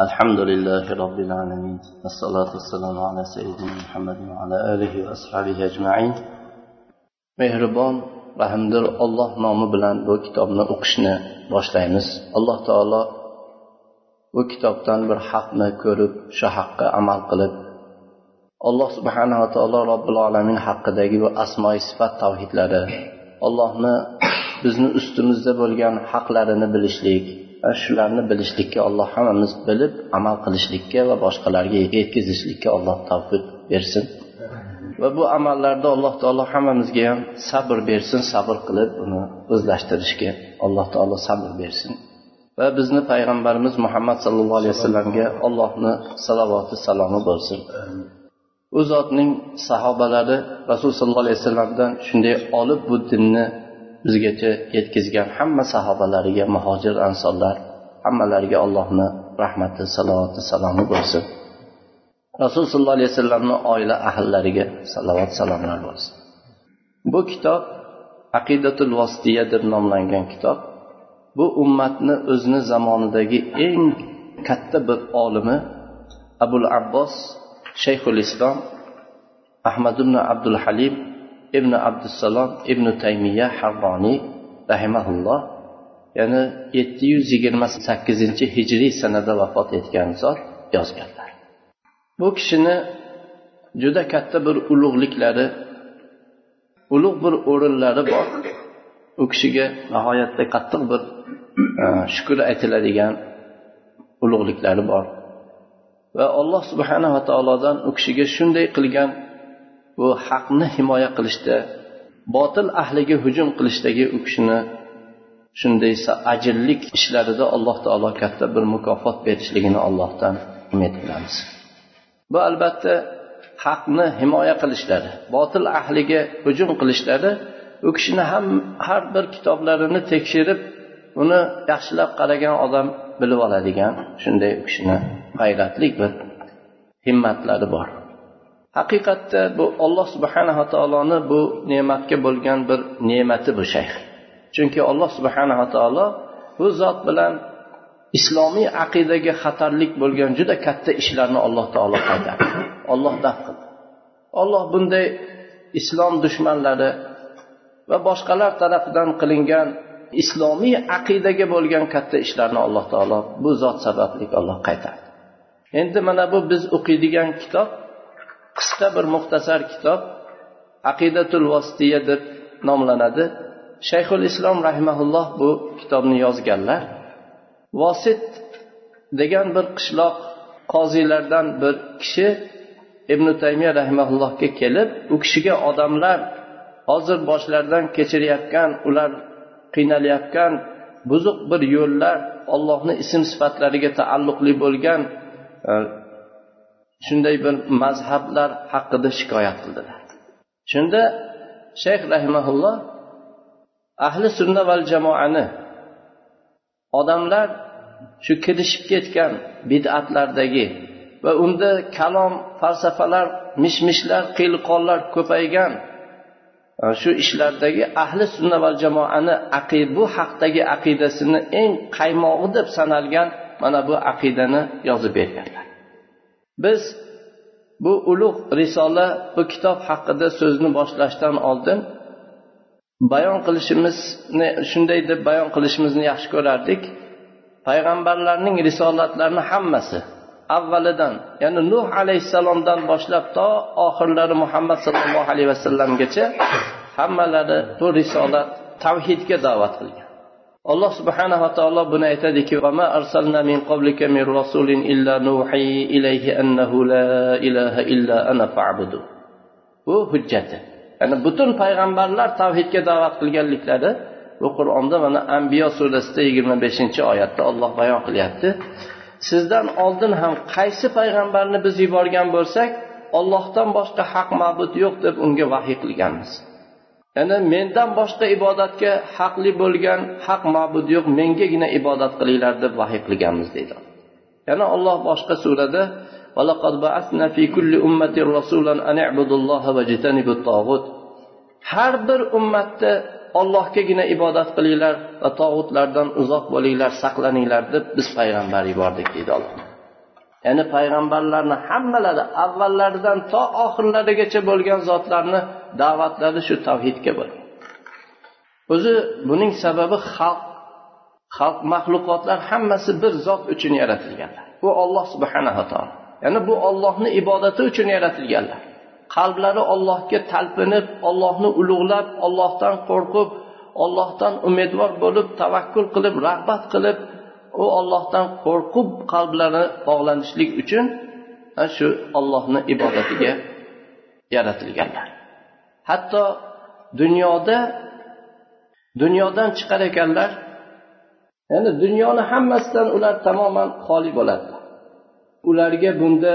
الحمد لله رب العالمين والصلاة والسلام على سيدنا محمد وعلى آله وأصحابه أجمعين mehribon rahmdil olloh nomi bilan bu kitobni o'qishni boshlaymiz alloh taolo bu kitobdan bir haqni ko'rib shu haqqa amal qilib alloh subhanava taolo robbil alamin haqidagi bu asmoi sifat tavhidlari allohni bizni ustimizda bo'lgan haqlarini bilishlik va shularni bilishlikka alloh hammamiz bilib amal qilishlikka va boshqalarga yetkazishlikka alloh tavfiq bersin. Va bu amallarda alloh taolo hammamizga ham sabr bersin sabr qilib uni o'zlashtirishga alloh taolo sabr bersin. Va bizni payg'ambarimiz muhammad sallallohu alayhi vasallamga allohni salovati salomi bo'lsin. U zotning sahobalari rasululloh sollallohu alayhi vasallamdan shunday olib bu dinni bizgacha yetkazgan hamma sahobalariga muhojir ansonlar hammalariga allohni rahmati salovati salomi bo'lsin. Rasululloh sollallohu alayhi vasallamni oila ahllariga salovat salomlar bo'lsin. Bu kitob aqidatul vositiya deb nomlangan kitob. Bu ummatni o'zini zamonidagi eng katta bir olimi abul abbos shayxul islom ahmad ibn abdul halim ibn abdusalom ibn taymiya harroniy rahimaulloh ya'ni yetti yuz yigirma sakkizinchi hijriy sanada vafot etgan zot yozganlar. Bu kishini juda katta bir ulug'liklari ulug' bir o'rinlari bor. U kishiga nihoyatda qattiq bir e, shukur aytiladigan ulug'liklari bor. Va alloh subhanava taolodan u kishiga shunday qilgan bu haqni himoya qilishda botil ahliga hujum qilishdagi u kishini shunday ajrlik ishlarida alloh taolo katta bir mukofot berishligini allohdan umid qilamiz. Bu albatta haqni himoya qilishlari botil ahliga hujum qilishlari u kishini ham har bir kitoblarini tekshirib uni yaxshilab qaragan odam bilib oladigan shunday u kishini g'ayratli bir himmatlari bor. Haqiqatda bu olloh subhanava taoloni bu ne'matga bo'lgan bir ne'mati bu shayx. Chunki alloh subhanava taolo bu zot bilan islomiy aqidaga xatarlik bo'lgan juda katta ishlarni alloh taolo qaytardi olloh daf qildi. Olloh bunday islom dushmanlari va boshqalar tarafidan qilingan islomiy aqidaga bo'lgan katta ishlarni alloh taolo bu zot sababli alloh qaytardi. Endi mana bu biz o'qiydigan kitob qisqa bir muxtasar kitob aqidatul vositiya deb nomlanadi. Shayxul islom rahimaulloh bu kitobni yozganlar. Vosit degan bir qishloq qoziylardan bir kishi ibn taymiya rahimaullohga kelib u kishiga odamlar hozir boshlaridan kechirayotgan ular qiynalayotgan buzuq bir yo'llar ollohni ism sifatlariga taalluqli bo'lgan e, shunday bir mazhablar haqida shikoyat qildilar. Shunda shayx rahimaulloh ahli sunna val jamoani odamlar shu kirishib ketgan bid'atlardagi va unda kalom falsafalar mish mishlar qiyliqonlar ko'paygan e, shu ishlardagi ahli sunna va jamoani bu haqdagi aqidasini eng qaymog'i deb sanalgan mana bu aqidani yozib berganlar. Biz bu ulug' risola bu kitob haqida so'zni boshlashdan oldin bayon qilishimizni shunday deb bayon qilishimizni yaxshi ko'rardik. Payg'ambarlarning risolatlarini hammasi avvalidan ya'ni nuh alayhissalomdan boshlab to oxirlari muhammad sallallohu alayhi vasallamgacha hammalari bu risolat tavhidga da'vat qilgan. Alloh subhanava taolo buni aytadiki bu hujjati. Ya'ni butun payg'ambarlar tavhidga da'vat qilganliklari bu qur'onda mana ambiyo surasida yigirma beshinchi oyatda olloh bayon qilyapti. Sizdan oldin ham qaysi payg'ambarni biz yuborgan bo'lsak ollohdan boshqa haq ma'bud yo'q deb unga vahiy qilganmiz. Ya'ni mendan boshqa ibodatga haqli bo'lgan haq ma'bud yo'q mengagina ibodat qilinglar deb vahiy qilganmiz deydi. Yana olloh boshqa surada har bir ummatda ollohgagina ibodat qilinglar va tog'utlardan uzoq bo'linglar saqlaninglar deb biz payg'ambar yubordik deydi alloh. Ya'ni payg'ambarlarni hammalari avvallaridan to oxirlarigacha bo'lgan zotlarni da'vatlari shu tavhidga bo'lgan o'zi buning sababi xalq. Xalq maxluqotlar hammasi bir zot uchun yaratilganlar. Bu olloh subhanava taolo. Ya'ni bu ollohni ibodati uchun yaratilganlar. Qalblari ollohga talpinib ollohni ulug'lab ollohdan qo'rqib ollohdan umidvor bo'lib tavakkul qilib rag'bat qilib u ollohdan qo'rqib qalblari bog'lanishlik uchun shu ollohni ibodatiga yaratilganlar. Hatto dunyoda dunyodan chiqar ekanlar ya'ni dunyoni hammasidan ular tamoman xoli bo'ladi ularga bunda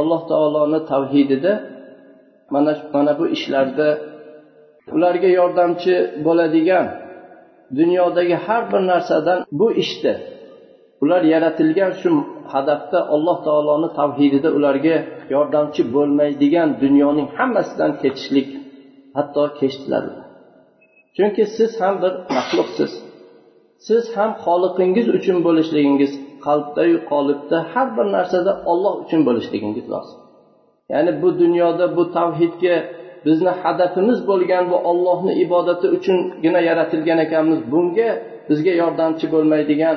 alloh taoloni tavhidida mana mana bu ishlarda ularga yordamchi bo'ladigan dunyodagi har bir narsadan bu ishda ular yaratilgan shu hadafda alloh taoloni tavhidida ularga yordamchi bo'lmaydigan dunyoning hammasidan ketishlik hatto kechdilar. Chunki siz ham bir maxluqsiz. Siz ham xoliqingiz uchun bo'lishligingiz qalbdayu qolibda har bir narsada olloh uchun bo'lishligingiz lozim. Ya'ni bu dunyoda bu tavhidga bizni hadafimiz bo'lgan bu ollohni ibodati uchungina yaratilgan ekanmiz. Bunga bizga yordamchi bo'lmaydigan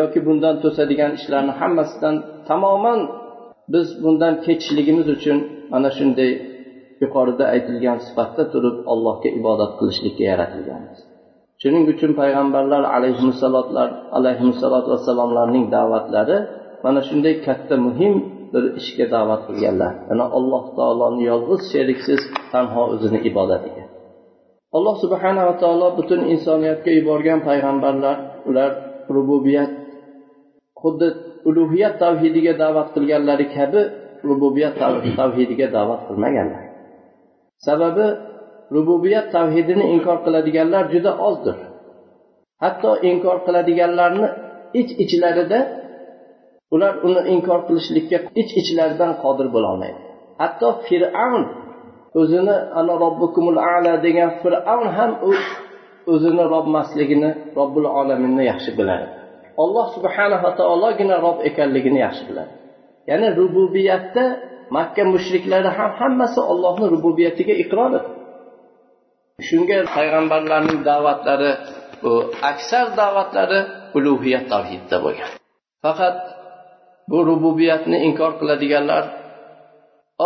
yoki bundan to'sadigan ishlarni hammasidan tamoman biz bundan kechishligimiz uchun mana shunday yuqorida aytilgan sifatda turib allohga ibodat qilishlikka yaratilganmiz. Shuning uchun payg'ambarlar alayhissalotlar alayhissalot vassalomlarning da'vatlari mana shunday katta muhim bir ishga da'vat qilganlar. Ana alloh taoloni yolg'iz sheriksiz tanho o'zini ibodatiga alloh subhanava taolo butun insoniyatga yuborgan payg'ambarlar ular rububiyat xuddi ulug'iyat tavhidiga da'vat qilganlari kabi rububiyat tavhidiga da'vat qilmaganlar. Sababi rububiyat tavhidini inkor qiladiganlar juda ozdir. Hatto inkor qiladiganlarni ich ich ichlarida ular uni inkor qilishlikka ich ichlaridan qodir bo'lolmaydi hatto fir'avn o'zini ana robbukumul ala degan fir'avn ham o'zini robmasligini robbil olaminni yaxshi biladi. Alloh subhanava taologina rob ekanligini yaxshi biladi. Ya'ni rububiyatda makka mushriklari ham hammasi ollohni rububiyatiga iqror edi shunga payg'ambarlarning da'vatlari bu aksar da'vatlari ulug'iyat tavhidda bo'lgan. Faqat bu rububiyatni inkor qiladiganlar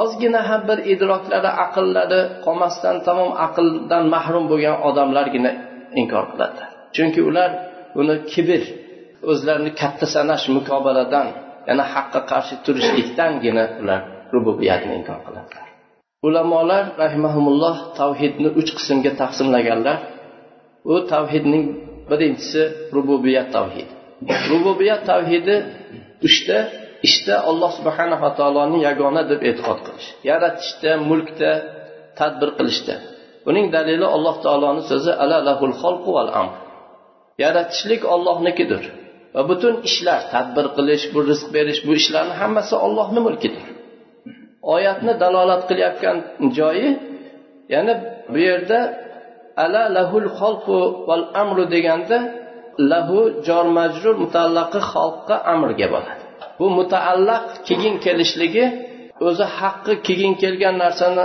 ozgina ham bir idroklari aqllari qolmasdan tamom aqldan mahrum bo'lgan odamlargina inkor qiladi. Chunki ular buni kibr o'zlarini katta sanash mukobaladan yana haqqa qarshi turishlikdangina ular rububiyatni inkor qiladilar. Ulamolar rahimahumulloh tavhidni uch qismga taqsimlaganlar. U tavhidning birinchisi rububiyat tavhidi rububiyat tavhidi uchta ishda alloh subhanava taoloni yagona deb e'tiqod qilish. Yaratishda mulkda tadbir qilishda. Buning dalili alloh taoloni so'zi ala lahul val amr. Yaratishlik ollohnikidir va butun ishlar tadbir qilish bu rizq berish bu ishlarni hammasi ollohni mulkidir. Oyatni dalolat qilayotgan joyi ya'ni bu yerda ala lahul xalqu val amru deganda lahu jor majrur mutaallaqi xalqqa amrga bo'ladi bu mutaallaq keyin kelishligi o'zi haqqi keyin kelgan narsani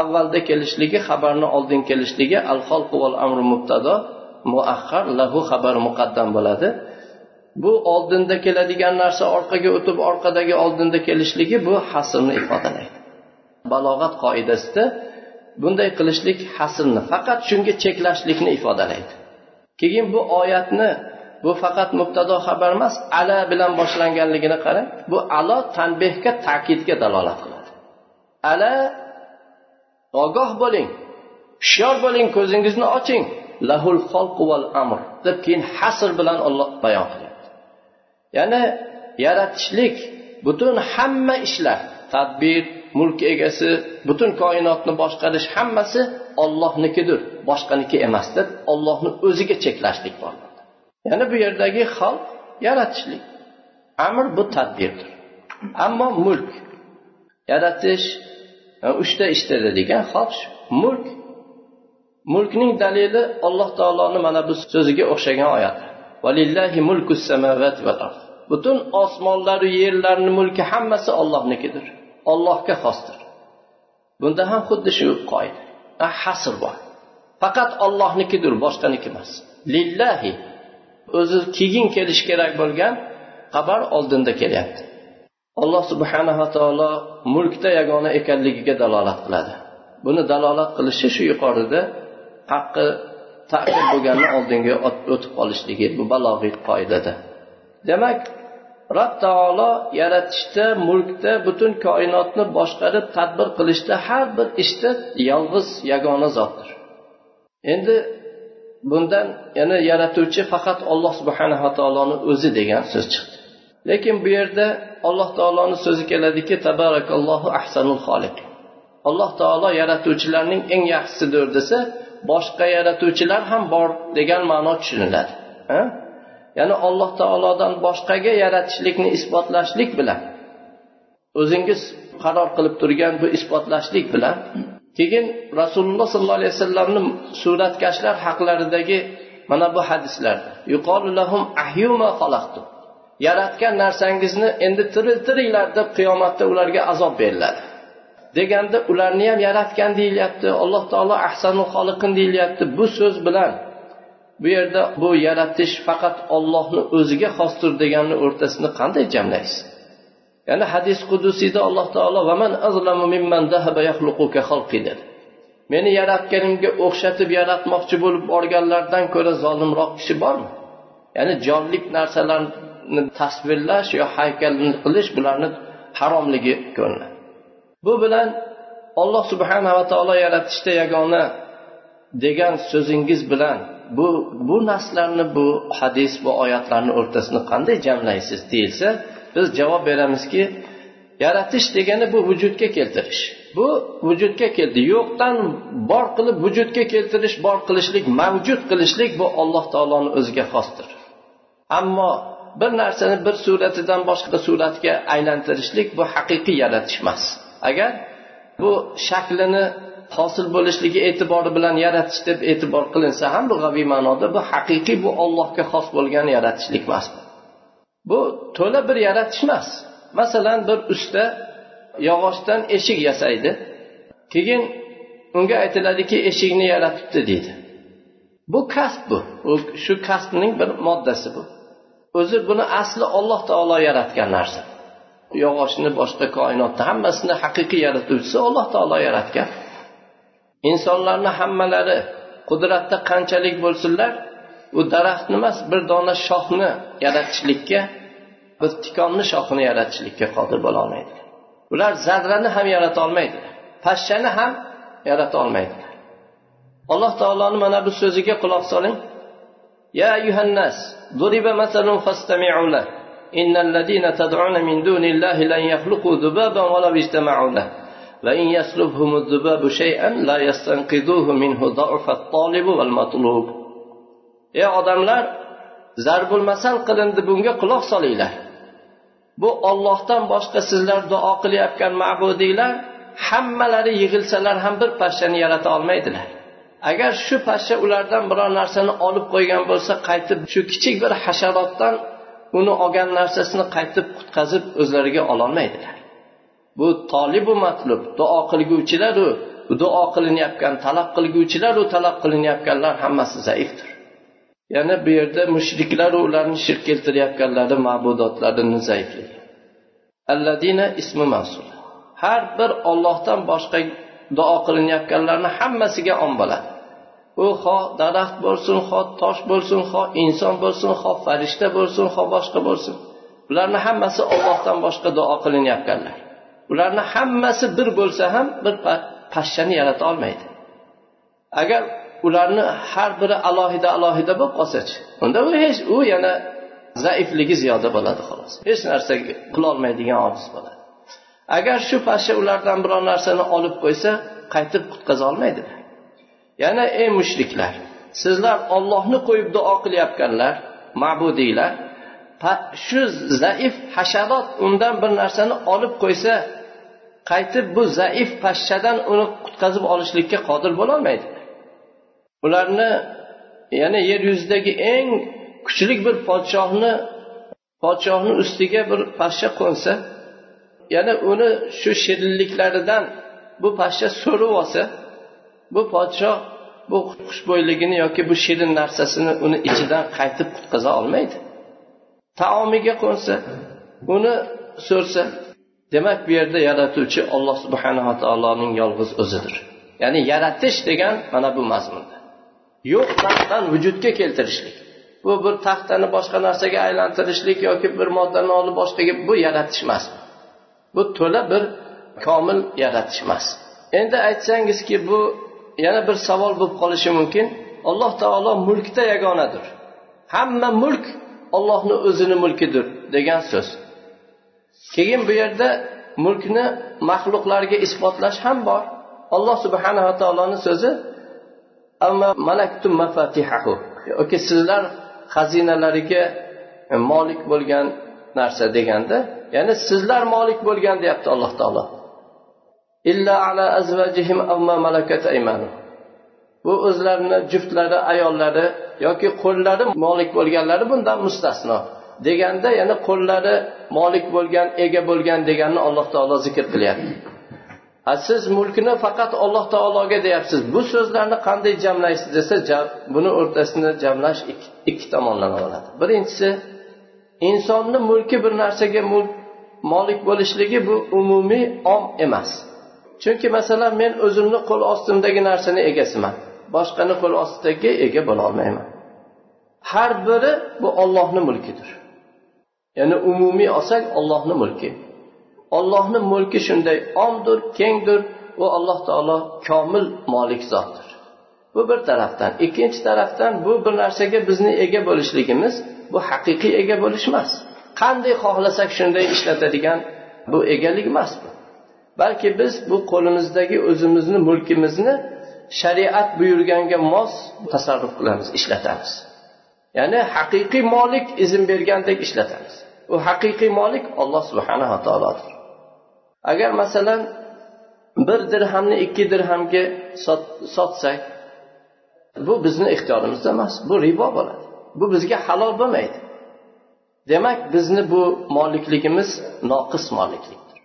avvalda kelishligi xabarni oldin kelishligi al xalqu val amru mubtado muahhar lahu xabar muqaddam bo'ladi. Bu oldinda keladigan narsa orqaga o'tib orqadagi oldinda kelishligi bu hasrni ifodalaydi. Balog'at qoidasida bunday qilishlik hasrni faqat shunga cheklashlikni ifodalaydi. Keyin bu oyatni bu faqat mubtado xabar emas ala bilan boshlanganligini qarang. Bu alo tanbehga ta'kidga dalolat qiladi. Ala ogoh bo'ling hushyor bo'ling ko'zingizni oching. Lahul val amr deb keyin hasr bilan olloh bayon qilyapti. Ya'ni yaratishlik butun hamma ishlar tadbir mulk egasi butun koinotni boshqarish hammasi ollohnikidir boshqaniki emas deb ollohni o'ziga cheklashlik bor. Ya'ni bu yerdagi xalq yaratishlik. Amr bu tadbirdir. Ammo mulk yaratish e, uchta ishda degan xalq mulk mulkning dalili alloh taoloni mana bu so'ziga o'xshagan oyat. Butun osmonlaru yerlarni mulki hammasi ollohnikidir ollohga xosdir. Bunda ham xuddi shu qoida. Hasr bor. Faqat ollohnikidir boshqaniki emas. Lillahi o'zi keyin kelishi kerak bo'lgan xabar oldinda kelyapti. Alloh subhanava taolo mulkda yagona ekanligiga dalolat qiladi. Buni dalolat qilishi shu yuqorida haqqi taqib bo'lganni oldinga o'tib qolishligi bu balog'iy qoidada. Demak rob taolo yaratishda mulkda butun koinotni boshqarib tadbir qilishda har bir ishda yolg'iz yagona zotdir. Endi bundan yana yaratuvchi faqat alloh subhanava taoloni o'zi degan so'z chiqdi. Lekin bu yerda alloh taoloni so'zi keladiki tabarakallohu ahsanul xoliq. Alloh taolo yaratuvchilarning eng yaxshisidir desa boshqa yaratuvchilar ham bor degan ma'no tushuniladi. Ya'ni alloh taolodan boshqaga yaratishlikni isbotlashlik bilan o'zingiz qaror qilib turgan bu isbotlashlik bilan keyin rasululloh sollallohu alayhi vasallamni suratkashlar haqlaridagi mana bu hadislarda yaratgan narsangizni endi tiriltiringlar deb qiyomatda ularga azob beriladi. Deganda ularni ham yaratgan deyilyapti alloh taolo ahsanul xoliqin deyilyapti. Bu so'z bilan bu yerda bu yaratish faqat ollohni o'ziga xosdir deganni o'rtasini qanday jamlaysiz? Ya'ni hadis qudusiyda alloh taolo meni yaratganimga o'xshatib yaratmoqchi bo'lib borganlardan ko'ra zolimroq kishi bormi? Ya'ni jonlik narsalarni tasvirlash yo haykalni qilish bularni haromligi ko'rinadi bu bilan olloh subhanava taolo yaratishda yagona degan so'zingiz bilan bu bu narsalarni bu hadis bu oyatlarni o'rtasini qanday jamlaysiz deyilsa biz javob beramizki yaratish degani bu vujudga keltirish. Bu vujudga keldi. Yo'qdan bor qilib vujudga keltirish bor qilishlik mavjud qilishlik bu alloh taoloni o'ziga xosdir. Ammo bir narsani bir suratidan boshqa suratga aylantirishlik bu haqiqiy yaratish emas agar bu shaklini hosil bo'lishligi e'tibori bilan yaratish deb e'tibor qilinsa ham lug'aviy ma'noda bu haqiqiy bu ollohga xos bo'lgan yaratishlik emas bu to'la bir yaratish emas. Masalan bir usta yog'ochdan eshik yasaydi keyin unga aytiladiki eshikni yaratibdi deydi. Bu kasb bu. U shu kasbning bir moddasi bu. O'zi buni asli olloh taolo yaratgan narsa. Yog'ochni boshqa koinotni hammasini haqiqiy yaratuvchisi alloh taolo yaratgan. insonlarni hammalari qudratda qanchalik bo'lsinlar u daraxtni emas bir dona shoxni yaratishlikka bir tikonni shoxini yaratishlikka qodir bo'lolmaydi ular zarrani ham yarata olmaydilar pashshani ham yarata olmaydilar alloh taoloni mana bu so'ziga quloq soling ya ayyuhannas duriba masalun fastami'u lahu إن الذين تدعون من دون الله لن يخلقوا ذبابا ولو اجتمعوا له وإن يسلبهم الذباب شيئا لا يستنقذوه منه ضعف الطالب والمطلوب ey odamlar zarbul masal qilindi bunga quloq solinglar bu ollohdan boshqa sizlar duo qilayotgan ma'budiylar hammalari yig'ilsalar ham bir pashshani yarata olmaydilar agar shu pashsha ulardan biror narsani olib qo'ygan bo'lsa qaytib shu kichik bir hasharotdan uni olgan narsasini qaytib qutqazib o'zlariga ololmaydilar Bu tolibu matlub duo qilguvchilaru duo qilinayotgan talab qilguvchilaru talab qilinayotganlar hammasi zaifdir. Yana bu yerda mushriklaru ularni shirk keltirayotganlari ma'budotlarini zaifligi alladina ismi masul har bir ollohdan boshqa duo qilinayotganlarni hammasiga om bo'ladi. U xoh daraxt bo'lsin xoh tosh bo'lsin xoh inson bo'lsin xoh farishta bo'lsin xoh boshqa bo'lsin. Bularni hammasi ollohdan boshqa duo qilinayotganlar. Ularni hammasi bir bo'lsa ham bir pashshani yarata olmaydi. Agar ularni har biri alohida alohida bo'lib qolsachi unda u hech u yana zaifligi ziyoda bo'ladi xolos. Hech narsa qilolmaydigan ojiz bo'ladi. Agar shu pashsha ulardan biror narsani olib qo'ysa qaytib qutqaza olmaydi. Yana ey mushriklar sizlar ollohni qo'yib duo qilayotganlar ma'budiylar shu zaif hasharot undan bir narsani olib qo'ysa qaytib bu zaif pashshadan uni qutqazib olishlikka qodir bo'lolmaydi. Ularni yana yer yuzidagi eng kuchli bir podshohni podshohni ustiga bir pashsha qo'nsa yana uni shu shirinliklaridan bu pashsha so'rib olsa bu podshoh bu xushbo'yligini yoki bu shirin narsasini uni ichidan qaytib qutqaza olmaydi. Taomiga qo'nsa uni so'rsa demak bu yerda yaratuvchi alloh subhanava taoloning yolg'iz o'zidir. Ya'ni yaratish degan mana bu mazmunda. Yo'qdan vujudga keltirishlik. Bu bir taxtani boshqa narsaga aylantirishlik yoki bir moddani olib boshqaga bu yaratish emas. Bu to'la bir komil yaratish emas. Endi aytsangizki bu yana bir savol bo'lib qolishi mumkin. Alloh taolo mulkda yagonadir. Hamma mulk ollohni o'zini mulkidir degan so'z. Keyin bu yerda mulkni maxluqlarga isbotlash ham bor. Alloh subhanava taoloni so'zi yoki sizlar xazinalariga e, molik bo'lgan narsa deganda ya'ni sizlar molik bo'lgan deyapti alloh taolo. Bu o'zlarini juftlari ayollari yoki qo'llari molik bo'lganlari bundan mustasno. Deganda yana qo'llari molik bo'lgan ega bo'lgan deganni alloh taolo zikr qilyapti. Siz mulkni faqat alloh taologa deyapsiz. Bu so'zlarni qanday jamlaysiz desa buni o'rtasini jamlash ikki, ikki tomonlama bo'ladi. Birinchisi insonni mulki bir narsaga mulk molik bo'lishligi bu umumiy om emas. Chunki masalan men o'zimni qo'l ostimdagi narsani egasiman boshqani qo'l ostidagi ega bo'lolmayman har biri bu ollohni mulkidir. Ya'ni umumiy olsak ollohni mulki. Ollohni mulki shunday omdir kengdir va alloh taolo komil molik zotdir. Bu bir tarafdan. Ikkinchi tarafdan bu bir narsaga bizni ega bo'lishligimiz bu haqiqiy ega bo'lish emas. Qanday xohlasak shunday ishlatadigan bu egalik emas bu. Balki biz bu qo'limizdagi o'zimizni mulkimizni shariat buyurganga mos tasarruf qilamiz ishlatamiz. Ya'ni haqiqiy molik izn bergandek ishlatamiz. U haqiqiy molik olloh subhanava taolodir. Agar masalan bir dirhamni ikki dirhamga sotsak bu bizni ixtiyorimizda emas bu ribo bo'ladi. Bu bizga halol bo'lmaydi. Demak bizni bu molikligimiz noqis moliklikdir.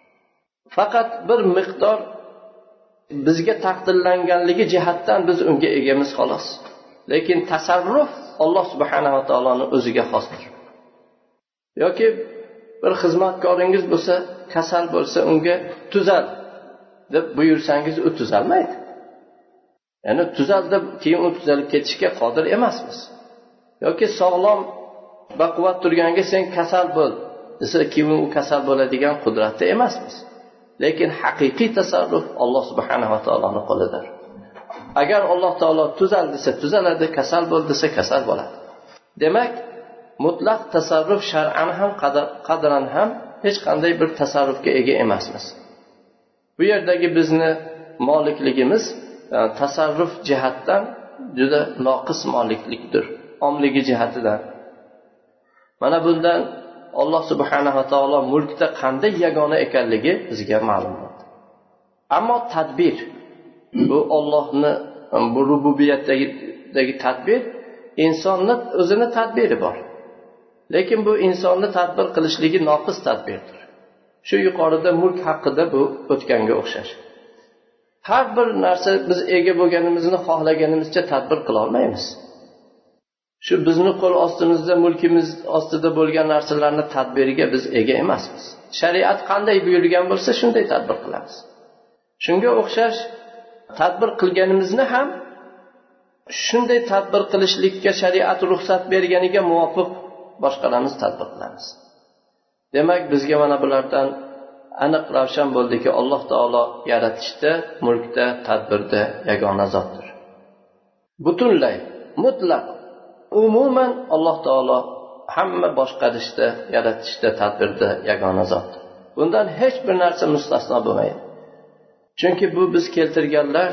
Faqat bir miqdor bizga taqdirlanganligi jihatdan biz unga egamiz xolos. Lekin tasarruf alloh subhanava taoloni o'ziga xosdir. Yoki bir xizmatkoringiz bo'lsa kasal bo'lsa unga tuzal deb buyursangiz u tuzalmaydi. Ya'ni tuzal deb keyin u tuzalib ketishga qodir emasmiz. Yoki sog'lom baquvvat turganga sen kasal bo'l desa keyin u kasal bo'ladigan qudratda emasmiz. Lekin haqiqiy tasarruf alloh subhanava taoloni qo'lidir. Agar alloh taolo tuzal desa tuzaladi kasal bo'l desa kasal bo'ladi. Demak mutlaq tasarruf shar'an ham qadran ham hech qanday bir tasarrufga ega emasmiz. Bu yerdagi bizni molikligimiz e, tasarruf jihatdan juda noqis moliklikdir omligi jihatidan. Mana bundan alloh subhanava taolo mulkda qanday yagona ekanligi bizga ma'lum bo'ldi. Ammo tadbir bu ollohni bu rububiyatdagi tadbir insonni o'zini tadbiri bor. Lekin bu insonni tadbir qilishligi noqis tadbirdir. Shu yuqorida mulk haqida bu o'tganga o'xshash. Har bir narsa biz ega bo'lganimizni xohlaganimizcha tadbir qilolmaymiz shu bizni qo'l ostimizda mulkimiz ostida bo'lgan narsalarni tadbiriga biz ega emasmiz. Shariat qanday buyurgan bo'lsa shunday tadbir qilamiz. Shunga o'xshash tadbir qilganimizni ham shunday tadbir qilishlikka shariat ruxsat berganiga muvofiq boshqalarimiz tadbir qilamiz. Demak bizga mana bulardan aniq ravshan bo'ldiki alloh taolo yaratishda mulkda tadbirda yagona zotdir. Butunlay mutlaq umuman alloh taolo hamma boshqarishda yaratishda tadbirda yagona zotdir. Bundan hech bir narsa mustasno bo'lmaydi. Chunki bu biz keltirganlar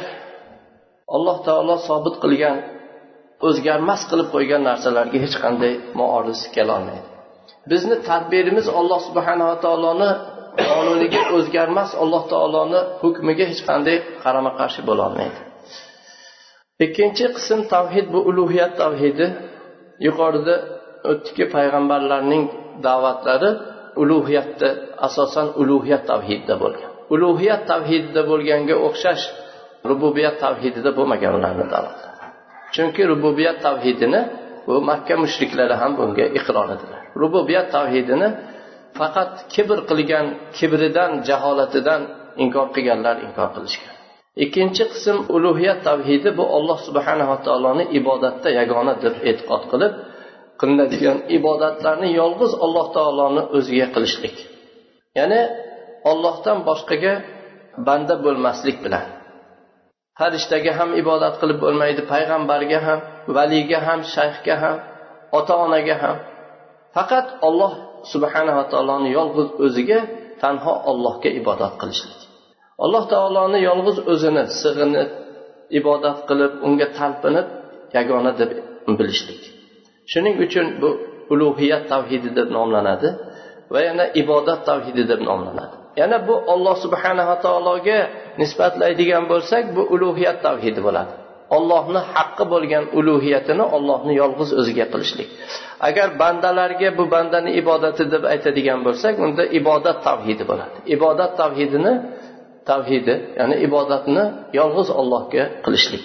alloh taolo sobit qilgan o'zgarmas qilib qo'ygan narsalarga hech qanday muoriz kelolmaydi bizni tadbirimiz alloh subhanava taoloni qonuniga o'zgarmas alloh taoloni hukmiga hech qanday qarama qarshi bo'lolmaydi ikkinchi qism tavhid bu ulug'iyat tavhidi. Yuqorida o'tdiki payg'ambarlarning da'vatlari ulug'iyatda asosan ulug'iyat tavhidida bo'lgan. Ulug'iyat tavhidida bo'lganga o'xshash rububiyat tavhidida bo'lmagan ularni da'vatlari chunki rububiyat tavhidini bu makka mushriklari ham bunga iqror edilar. Rububiyat tavhidini faqat kibr qilgan kibridan jaholatidan inkor qilganlar inkor qilishgan. Ikkinchi qism ulug'iyat tavhidi bu olloh subhanava taoloni ibodatda yagona deb e'tiqod qilib qilinadigan ibodatlarni yolg'iz alloh taoloni o'ziga qilishlik. Ya'ni ollohdan boshqaga banda bo'lmaslik bilan. Farishtaga ham ibodat qilib bo'lmaydi payg'ambarga ham valiga ham shayxga ham ota onaga ham. Faqat olloh subhanava taoloni yolg'iz o'ziga tanho ollohga ibodat qilishlik. Alloh taoloni yolg'iz o'zini sig'inib ibodat qilib unga talpinib yagona deb bilishlik. Shuning uchun bu ulug'iyat tavhidi deb nomlanadi va yana ibodat tavhidi deb nomlanadi. Yana bu olloh subhanava taologa nisbatlaydigan bo'lsak bu ulug'iyat tavhidi bo'ladi. Ollohni haqqi bo'lgan ulug'iyatini ollohni yolg'iz o'ziga qilishlik. Agar bandalarga bu bandani ibodati deb aytadigan bo'lsak unda ibodat tavhidi bo'ladi. Ibodat tavhidini tavhidi ya'ni ibodatni yolg'iz ollohga qilishlik.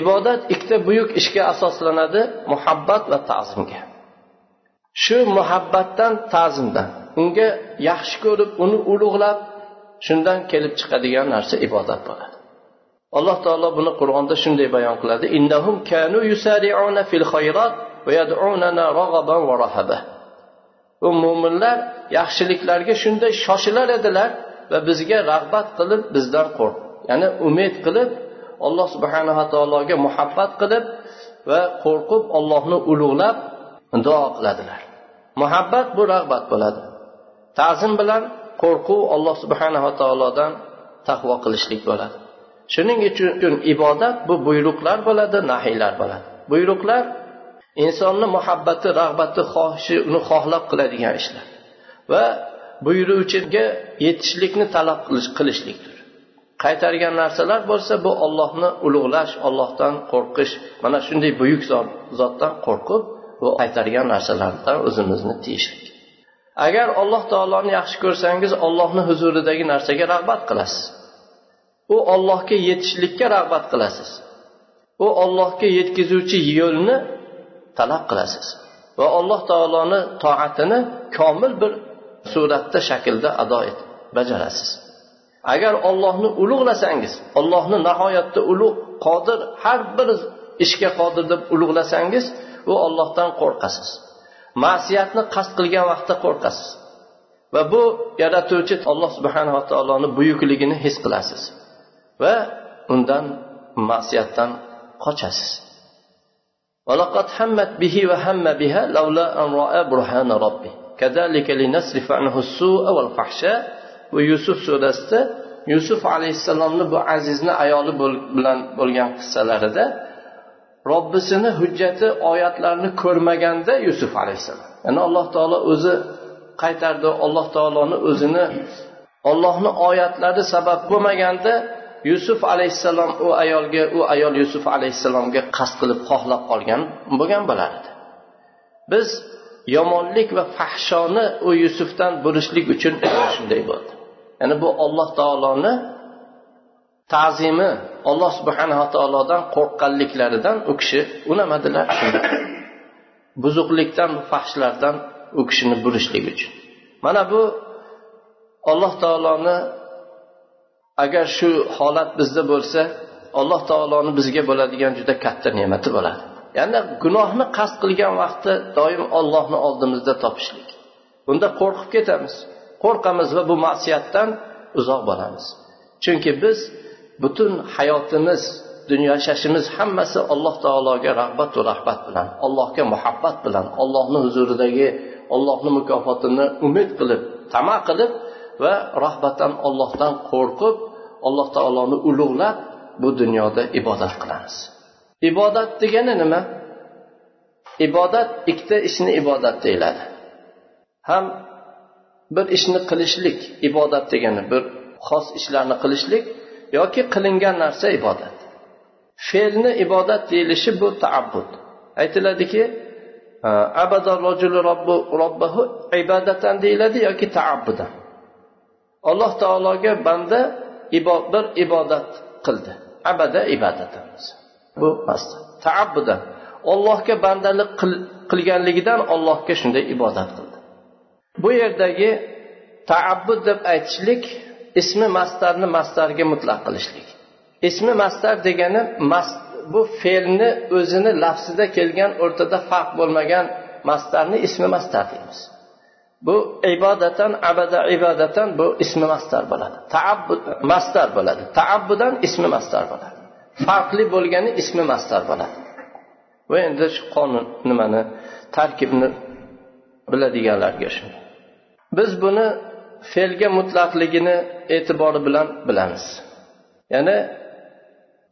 Ibodat ikkita buyuk ishga asoslanadi muhabbat va ta'zimga. Shu muhabbatdan ta'zimdan. Unga yaxshi ko'rib uni ulug'lab shundan kelib chiqadigan narsa ibodat bo'ladi. Alloh taolo buni qur'onda shunday bayon qiladi. Innahum kanu yusari'una fil khayrat va yad'unana raghaban va rahaba. U mo'minlar yaxshiliklarga shunday shoshilar edilar va bizga rag'bat qilib bizdan qo'rq. Ya'ni umid qilib alloh subhanava taologa muhabbat qilib va qo'rqib ollohni ulug'lab duo qiladilar. Muhabbat bu rag'bat bo'ladi. Ta'zim bilan qo'rquv alloh subhanava taolodan taqvo qilishlik bo'ladi. Shuning uchun ibodat bu buyruqlar bo'ladi nahiylar bo'ladi. Buyruqlar insonni muhabbati rag'bati xohishi uni xohlab qiladigan ishlar va buyuruvchiga yetishlikni talab qilishlikdir. Qaytargan narsalar bo'lsa bu ollohni ulug'lash ollohdan qo'rqish mana shunday buyuk zotdan qo'rqib bu qaytargan narsalardan o'zimizni tiyishlik. Agar alloh taoloni yaxshi ko'rsangiz ollohni huzuridagi narsaga rag'bat qilasiz. U ollohga yetishlikka rag'bat qilasiz. U ollohga yetkazuvchi yo'lni talab qilasiz. Va alloh taoloni toatini komil bir suratda shaklda ado et bajarasiz. Agar ollohni ulug'lasangiz ollohni nihoyatda ulug' qodir har bir ishga qodir deb ulug'lasangiz u ollohdan qo'rqasiz. ma'siyatni qasd qilgan vaqtda qo'rqasiz va bu yaratuvchi alloh subhanava taoloni buyukligini his qilasiz va undan ma'siyatdan qochasiz ولقد همت به وهم بها لولا أن رأى برهان ربه كذلك لنصرف عنه السوء والفحشاء ويوسف surasida yusuf alayhissalomni bu azizni ayoli bilan bo'lgan qissalarida robbisini hujjati oyatlarini ko'rmaganda yusuf alayhissalom. Ya'ni alloh taolo o'zi qaytardi alloh taoloni o'zini ollohni oyatlari sabab bo'lmaganda yusuf alayhissalom u ayolga u ayol yusuf alayhissalomga qasd qilib xohlab qolgan bo'lgan bo'lardi. Biz yomonlik va fahshoni u yusufdan bo'lishlik uchun shunday bo'ldi. Ya'ni bu olloh taoloni ta'zimi alloh subhanava taolodan qo'rqqanliklaridan u kishi unamadilar. Buzuqlikdan fahshlardan u kishini burishlik uchun. Mana bu alloh taoloni agar shu holat bizda bo'lsa alloh taoloni bizga bo'ladigan juda katta ne'mati bo'ladi. Ya'ni gunohni qasd qilgan vaqtda doim ollohni oldimizda topishlik. Bunda qo'rqib ketamiz. Qo'rqamiz va bu ma'siyatdan uzoq bo'lamiz. Chunki biz butun hayotimiz dunyo yashashimiz hammasi alloh taologa rag'batu rahbat bilan allohga muhabbat bilan allohni huzuridagi ollohni mukofotini umid qilib tama qilib va rahbatdan ollohdan qo'rqib alloh taoloni ulug'lab bu dunyoda ibodat qilamiz. Ibodat degani nima? Ibodat ikkita ishni ibodat deyiladi. Ham bir ishni qilishlik ibodat degani bir xos ishlarni qilishlik yoki qilingan narsa ibodat. Fe'lni ibodat deyilishi bu taabbud. Aytiladiki e, robbahu ibadatan deyiladi yoki taabbudan alloh taologa banda bir ibodat qildi. Abada ibodatan bu taabbudan ollohga bandalik qilganligidan ollohga shunday ibodat qildi. Bu yerdagi taabbud deb aytishlik ismi mastarni mastarga mutlaq qilishlik. Ismi mastar degani mast bu fe'lni o'zini lafzida kelgan o'rtada farq bo'lmagan mastarni ismi mastar deymiz. Bu ibodatan abada ibodatan bu ismi mastar bo'ladi. Taabbud mastar bo'ladi. Taabbudan ismi mastar bo'ladi. Farqli bo'lgani ismi mastar bo'ladi. Va endi shu qonun nimani tarkibni biladiganlarga shu biz buni fe'lga mutlaqligini e'tibori bilan bilamiz. Ya'ni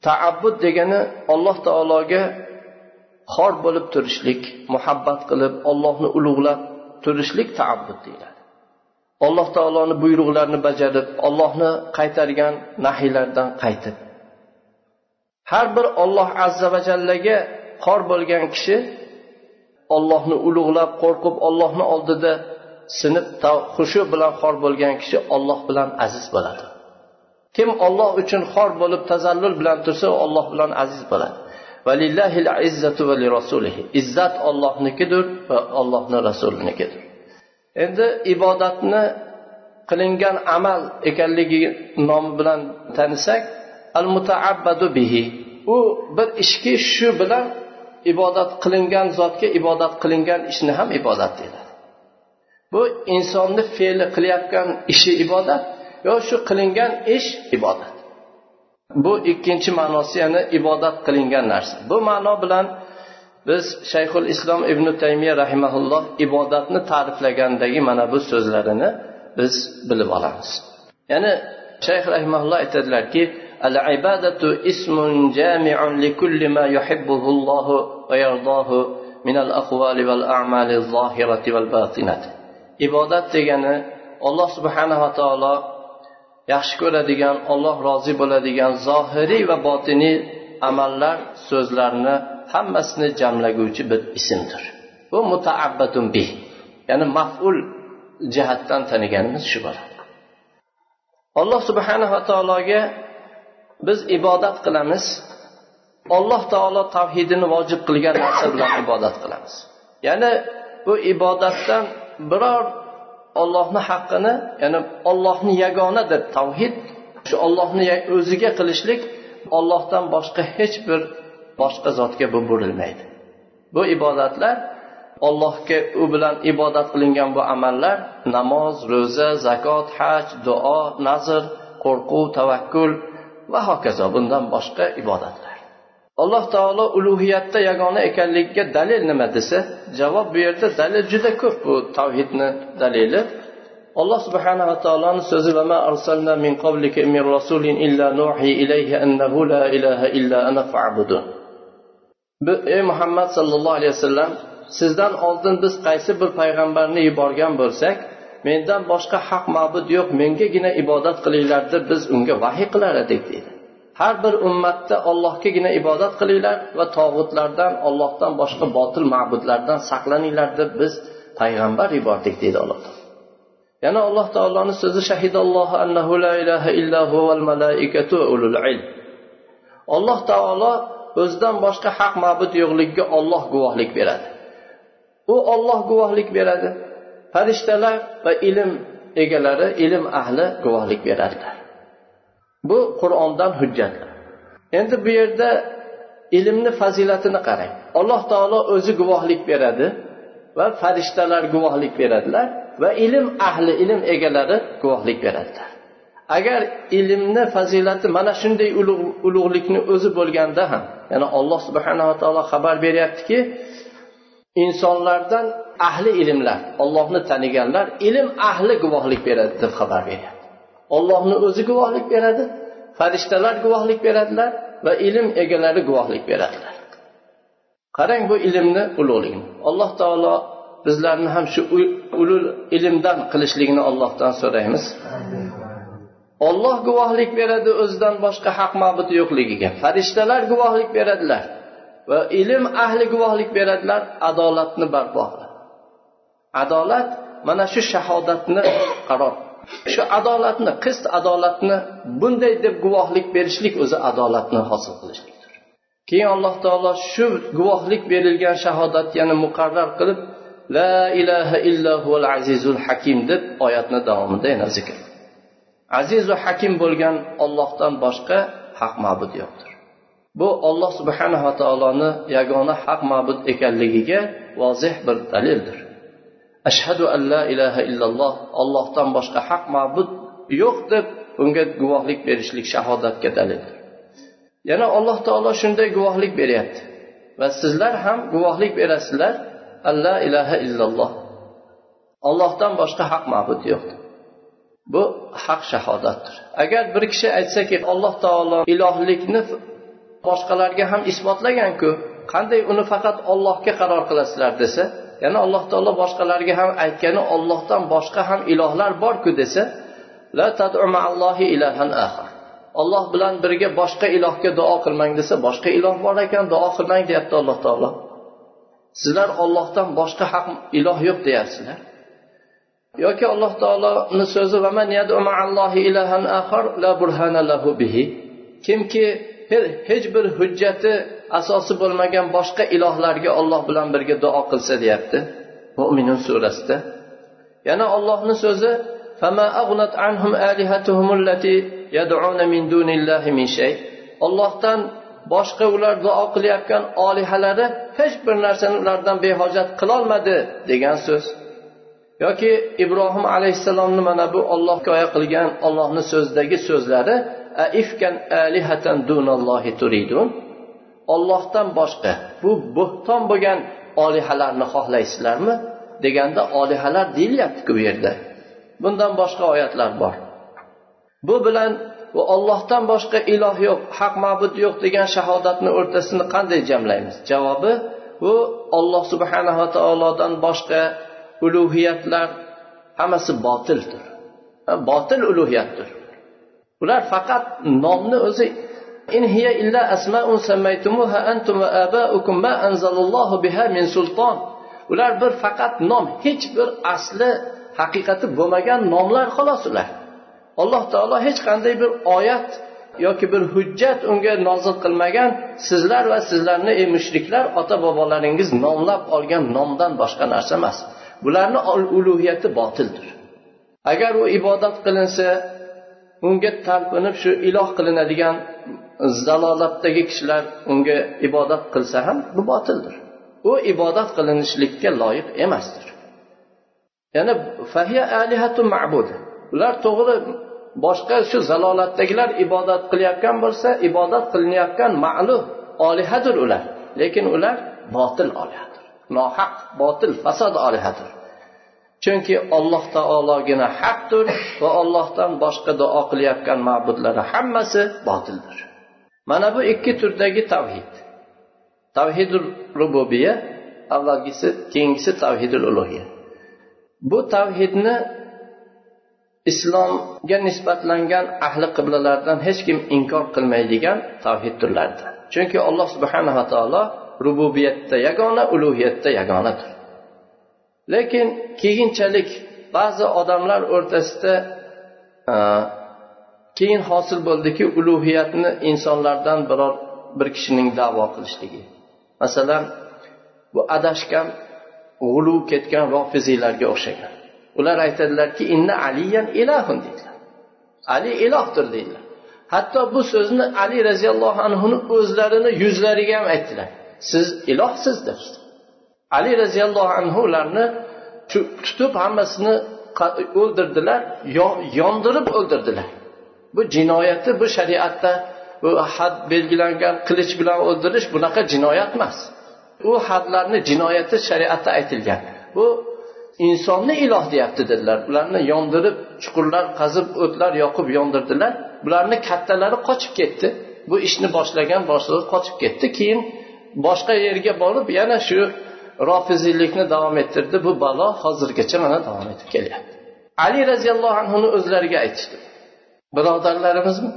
taabbud degani alloh taologa xor bo'lib turishlik muhabbat qilib ollohni ulug'lab turishlik taabbud deyiladi. Alloh taoloni buyruqlarini bajarib ollohni qaytargan nahiylardan qaytib. Har bir olloh azza va jallaga xor bo'lgan kishi ollohni ulug'lab qo'rqib ollohni oldida sinib xushu bilan xor bo'lgan kishi olloh bilan aziz bo'ladi. Kim olloh uchun xor bo'lib tazallul bilan tursa olloh bilan aziz bo'ladi. Izzat ollohnikidir va ollohni rasulinikidir endi ibodatni qilingan amal ekanligi nomi bilan tanisak al mutaabbadu bihi. U bir ishki shu bilan ibodat qilingan zotga ibodat qilingan ishni ham ibodat deydi. Bu insonni fe'li qilayotgan ishi ibodat yo shu qilingan ish ibodat. Bu ikkinchi ma'nosi ya'ni ibodat qilingan narsa. Bu ma'no bilan biz shayxul islom ibn taymiya rahimaulloh ibodatni ta'riflagandagi mana bu so'zlarini biz bilib olamiz. Ya'ni shayx rahimaulloh aytadilarki al ibadatu ismun jami'un li kulli ma yuhibbuhu Allohu va yardahu min al aqwali val a'mali zohirati val batinati. Ibodat degani alloh subhanava taolo yaxshi ko'radigan olloh rozi bo'ladigan zohiriy va botiniy amallar so'zlarni hammasini jamlaguvchi bir ismdir. Bu mutaabbatun bih ya'ni maful jihatdan taniganimiz shu bo'ladi. Alloh subhanava taologa biz ibodat qilamiz. Alloh taolo tavhidini vojib qilgan narsa bilan ibodat qilamiz. Ya'ni bu ibodatdan biror ollohni haqqini ya'ni ollohni yagona deb tavhid shu ollohni o'ziga qilishlik ollohdan boshqa hech bir boshqa zotga bu burilmaydi. Bu ibodatlar ollohga u bilan ibodat qilingan bu amallar namoz ro'za zakot haj duo nazr qo'rquv tavakkul va hokazo bundan boshqa ibodatlar alloh taolo ulug'iyatda yagona ekanligiga dalil nima desa javob bu yerda dalil juda ko'p bu tavhidni dalili. Alloh subhanava taoloni so'zi min qablika min rasulin illa nuhi ilayhi annahu la ilaha illa ana fa'budun ey muhammad sallallohu alayhi vasallam sizdan oldin biz qaysi bir payg'ambarni yuborgan bo'lsak mendan boshqa haq ma'bud yo'q mengagina ibodat qilinglar deb biz unga vahiy qilar edik deydi. Har bir ummatda ollohgagina ibodat qilinglar va tog'utlardan ollohdan boshqa botil ma'budlardan saqlaninglar deb biz payg'ambar yubordik deydi alloh yana alloh taoloni so'zi shahidallohu annahu la ilaha illahu val malaikatu ulul ilm. Alloh taolo o'zidan boshqa haq ma'bud yo'qligiga olloh guvohlik beradi. U olloh guvohlik beradi. Farishtalar va ilm egalari ilm ahli guvohlik beradilar bu qur'ondan hujjatlar endi bu yerda ilmni fazilatini qarang. Alloh taolo o'zi guvohlik beradi va farishtalar guvohlik beradilar va ilm ahli ilm egalari guvohlik beradilar. Agar ilmni fazilati mana shunday ulug'likni o'zi bo'lganda ham ya'ni alloh subhanava taolo xabar beryaptiki insonlardan ahli ilmlar ollohni taniganlar ilm ahli guvohlik beradi deb xabar beryapti. Ollohni o'zi guvohlik beradi farishtalar guvohlik beradilar va ilm egalari guvohlik beradilar. Qarang bu ilmni ulug'ligini. Alloh taolo bizlarni ham shu ulul ilmdan qilishligini ollohdan so'raymiz. Olloh guvohlik beradi o'zidan boshqa haq ma'bud yo'qligiga. Farishtalar guvohlik beradilar va ilm ahli guvohlik beradilar adolatni barpo adolat mana shu shahodatni qaror shu adolatni qist adolatni bunday deb guvohlik berishlik o'zi adolatni hosil qilishlikdir. Keyin alloh taolo shu guvohlik berilgan shahodat yana muqarrar qilib la ilaha illallohu azizul hakim deb oyatni davomida yana zikr azizu hakim bo'lgan ollohdan boshqa haq ma'bud yo'qdir. Bu olloh subhanava taoloni yagona haq ma'bud ekanligiga vozih bir dalildir. Ashhadu an la ilaha illalloh ollohdan boshqa haq ma'bud yo'q deb unga guvohlik berishlik shahodatga dalildir yana alloh taolo shunday guvohlik beryapti. Va sizlar ham guvohlik berasizlar alla ilaha illalloh. Ollohdan boshqa haq ma'bud yo'q. Bu haq shahodatdir. Agar bir kishi aytsaki alloh taolo ilohlikni boshqalarga ham isbotlaganku qanday uni faqat ollohga qaror qilasizlar desa ya'ni alloh taolo boshqalarga ham aytgani ollohdan boshqa ham ilohlar borku desa la ilahan olloh bilan birga boshqa ilohga duo qilmang desa boshqa iloh bor ekan duo qilmang deyapti alloh taolo. Sizlar ollohdan boshqa haq iloh yo'q deyapsizlar. Yoki alloh taoloni so'zi kimki hech bir hujjati asosi bo'lmagan boshqa ilohlarga olloh bilan birga duo qilsa deyapti mo'minun surasida. Yana ollohni so'zi ollohdan boshqa ular duo qilayotgan olihalari hech bir narsani ulardan behojat qilolmadi degan so'z. Yoki ibrohim alayhissalomni mana bu olloh hikoya qilgan ollohni so'zidagi so'zlari aifkan alihatan dunallohi turidun ollohdan boshqa bu bo'xton bo'lgan olihalarni xohlaysizlarmi deganda olihalar deyilyaptiku bu yerda bundan boshqa oyatlar bor bu bilan va ollohdan boshqa iloh yo'q haq ma'bud yo'q degan shahodatni o'rtasini qanday jamlaymiz javobi bu olloh subhanava taolodan boshqa ulug'iyatlar hammasi botildir botil ulug'iyatdir ular faqat nomni o'zi in hiya illa asmaun sammaytumuha antum va abaukum ma anzalallohu biha min sulton ular bir faqat nom hech bir asli haqiqati bo'lmagan nomlar xolos ular. Alloh taolo hech qanday bir oyat yoki bir hujjat unga nozil qilmagan sizlar va sizlarni ey mushriklar ota bobolaringiz nomlab olgan nomdan boshqa narsa emas. Bularni ulug'iyati botildir. Agar u ibodat qilinsa unga talpinib shu iloh qilinadigan zalolatdagi kishilar unga ibodat qilsa ham bu botildir. U ibodat qilinishlikka loyiq emasdir. Ya'ni fahiya alihatu ma'bud. Ular to'g'ri boshqa shu zalolatdagilar ibodat qilayotgan bo'lsa ibodat qilinayotgan ma'lum olihadir ular. Lekin ular botil olihadir. Nohaq botil fasod olihadir. Chunki alloh taologina haqdir va ollohdan boshqa duo qilayotgan ma'budlari hammasi botildir. Mana bu ikki turdagi tavhid. Tavhidul rububiya avvalgisi keyingisi tavhidul ulug'iya bu tavhidni islomga nisbatlangan ahli qiblalardan hech kim inkor qilmaydigan tavhid turlaridir. Chunki alloh subhanava taolo rububiyatda yagona ulug'iyatda yagonadir lekin keyinchalik ba'zi odamlar o'rtasida e, keyin hosil bo'ldiki ulug'iyatni insonlardan biror bir kishining davo qilishligi. Masalan bu adashgan g'uluv ketgan rofiziylarga o'xshagan. Ular aytadilarki inna aliyan ilahun deydilar. Ali ilohdir deydilar. Hatto bu so'zni ali roziyallohu anhuni o'zlarini yuzlariga ham aytdilar. Siz ilohsiz deb ali roziyallohu anhu ularni tutib hammasini o'ldirdilar yondirib o'ldirdilar. Bu jinoyati bu shariatda bu had belgilangan qilich bilan o'ldirish bunaqa jinoyat emas. U hadlarni jinoyati shariatda aytilgan. Bu insonni iloh deyapti dedilar ularni yondirib chuqurlar qazib o'tlar yoqib yondirdilar. Bularni kattalari qochib ketdi. Bu ishni boshlagan boshlig'i qochib ketdi. Keyin boshqa yerga borib yana shu rofiziylikni davom ettirdi. Bu balo hozirgacha mana davom etib kelyapti. Ali roziyallohu anhuni o'zlariga aytishdi. Birodarlarimizmi?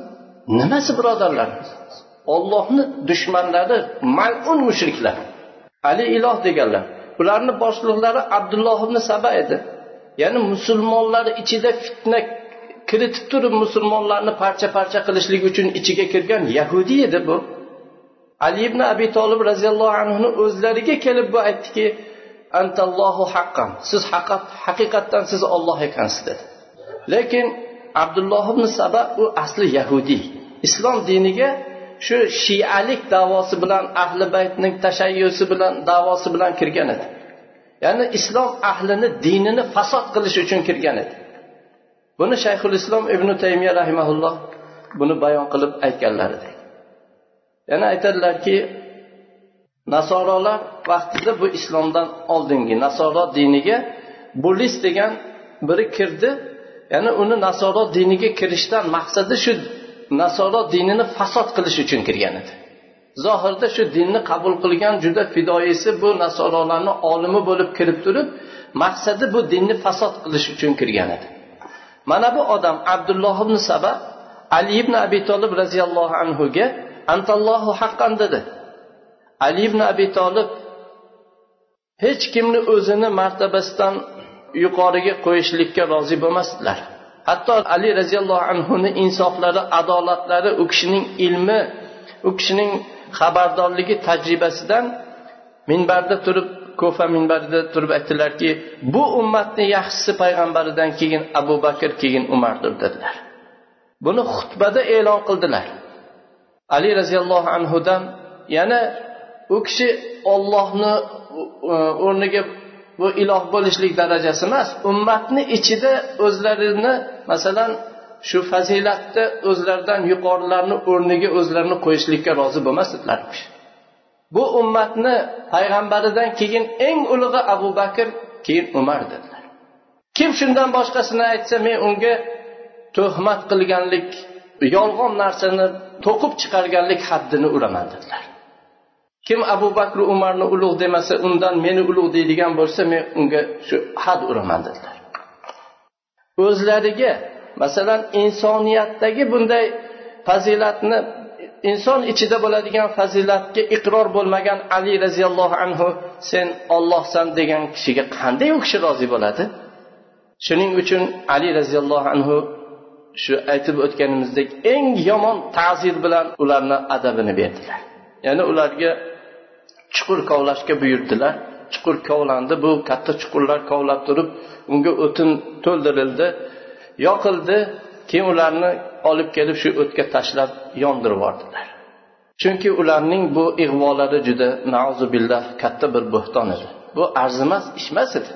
Nimasi birodarlarimiz? Ollohni dushmanlari malun mushriklar. Ali iloh deganlar. Ularni boshliqlari abdulloh ibn saba edi. Ya'ni musulmonlar ichida fitna kiritib turib musulmonlarni parcha parcha qilishlik uchun ichiga kirgan yahudiy edi bu. Ali ibn abi tolib roziyallohu anhuni o'zlariga kelib bu aytdiki antallohu haqqan. Siz haqiqatdan siz olloh ekansiz dedi. Lekin abdulloh ibn saba u asli yahudiy islom diniga shu shiyalik davosi bilan ahli baytning tashayyusi bilan davosi bilan kirgan edi. Ya'ni islom ahlini dinini fasod qilish uchun kirgan edi. Buni shayxul islom ibn taymiya rahimaulloh buni bayon qilib aytganlar edi. Yana aytadilarki nasorolar vaqtida bu islomdan oldingi nasoro diniga bulis degan biri kirdi. Ya'ni uni nasoro diniga kirishdan maqsadi shu nasoro dinini fasod qilish uchun kirgan edi. Zohirda shu dinni qabul qilgan juda fidoyisi bu nasorolarni olimi bo'lib kirib turib maqsadi bu dinni fasod qilish uchun kirgan edi. Mana bu odam abdulloh ibn saba ali ibn abi tolib roziyallohu anhuga antallohu haqqan dedi. Ali ibn abi tolib hech kimni o'zini martabasidan yuqoriga qo'yishlikka rozi bo'lmasdilar. Hatto ali roziyallohu anhuni insoflari adolatlari u kishining ilmi u kishining xabardorligi tajribasidan minbarda turib ko'fa minbarida turib aytdilarki bu ummatni yaxshisi payg'ambaridan keyin abu bakr keyin umardir dedilar. Buni xutbada e'lon qildilar. Ali roziyallohu anhudan yana u kishi ollohni o'rniga bu iloh bo'lishlik darajasi emas ummatni ichida o'zlarini masalan shu fazilatda o'zlaridan yuqorilarni o'rniga o'zlarini qo'yishlikka rozi bo'lmas bu ummatni payg'ambaridan keyin eng ulug'i abu bakr keyin umar dedilar. Kim shundan boshqasini aytsa men unga tuhmat qilganlik yolg'on narsani to'qib chiqarganlik haddini uraman dedilar kim abu bakr umarni ulug' demasa undan meni ulug' deydigan bo'lsa men unga shu had uraman dedilar o'zlariga masalan insoniyatdagi bunday fazilatni inson ichida bo'ladigan fazilatga iqror bo'lmagan ali roziyallohu anhu sen ollohsan degan kishiga qanday u kishi rozi bo'ladi? Shuning uchun ali roziyallohu anhu shu aytib o'tganimizdek eng yomon ta'zir bilan ularni adabini berdilar. Ya'ni ularga chuqur kovlashga buyurdilar. Chuqur kovlandi bu katta chuqurlar kovlab turib unga o'tin to'ldirildi yoqildi. Keyin ularni olib kelib shu o'tga tashlab yondirib yubordilar. Chunki ularning bu ig'volari juda billah katta bir bo'xton edi. Bu arzimas ish emas edi.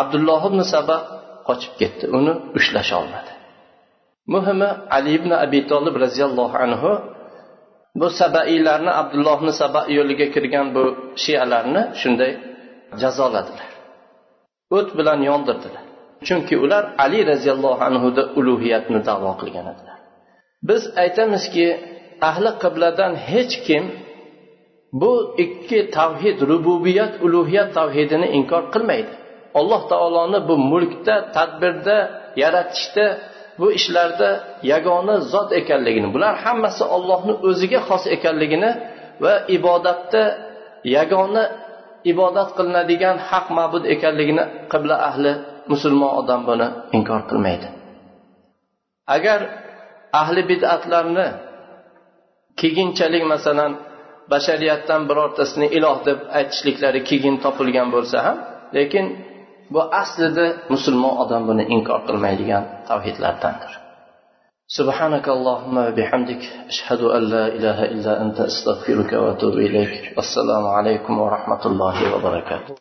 Abdulloh ibn saba qochib ketdi. Uni ushlasha olmadi. Muhimi ali ibn abi tolib roziyallohu anhu bu sabaiylarni abdullohni saba yo'liga kirgan bu shiyalarni shunday jazoladilar. O't bilan yondirdilar. Chunki ular ali roziyallohu anhuni ulug'iyatni davo qilgan edilar. Biz aytamizki ahli qibladan hech kim bu ikki tavhid rububiyat ulug'iyat tavhidini inkor qilmaydi. Alloh taoloni bu mulkda tadbirda yaratishda bu ishlarda yagona zot ekanligini bular hammasi ollohni o'ziga xos ekanligini va ibodatda yagona ibodat qilinadigan haq ma'bud ekanligini qibla ahli musulmon odam buni inkor qilmaydi. Agar ahli bid'atlarni keyinchalik masalan bashariyatdan birortasini iloh deb aytishliklari keyin topilgan bo'lsa ham lekin bu aslida musulmon odam buni inkor qilmaydigan tavhidlardandir سبحانك اللهم وبحمدك أشهد أن لا إله إلا أنت أستغفرك وأتوب إليك والسلام عليكم ورحمة الله وبركاته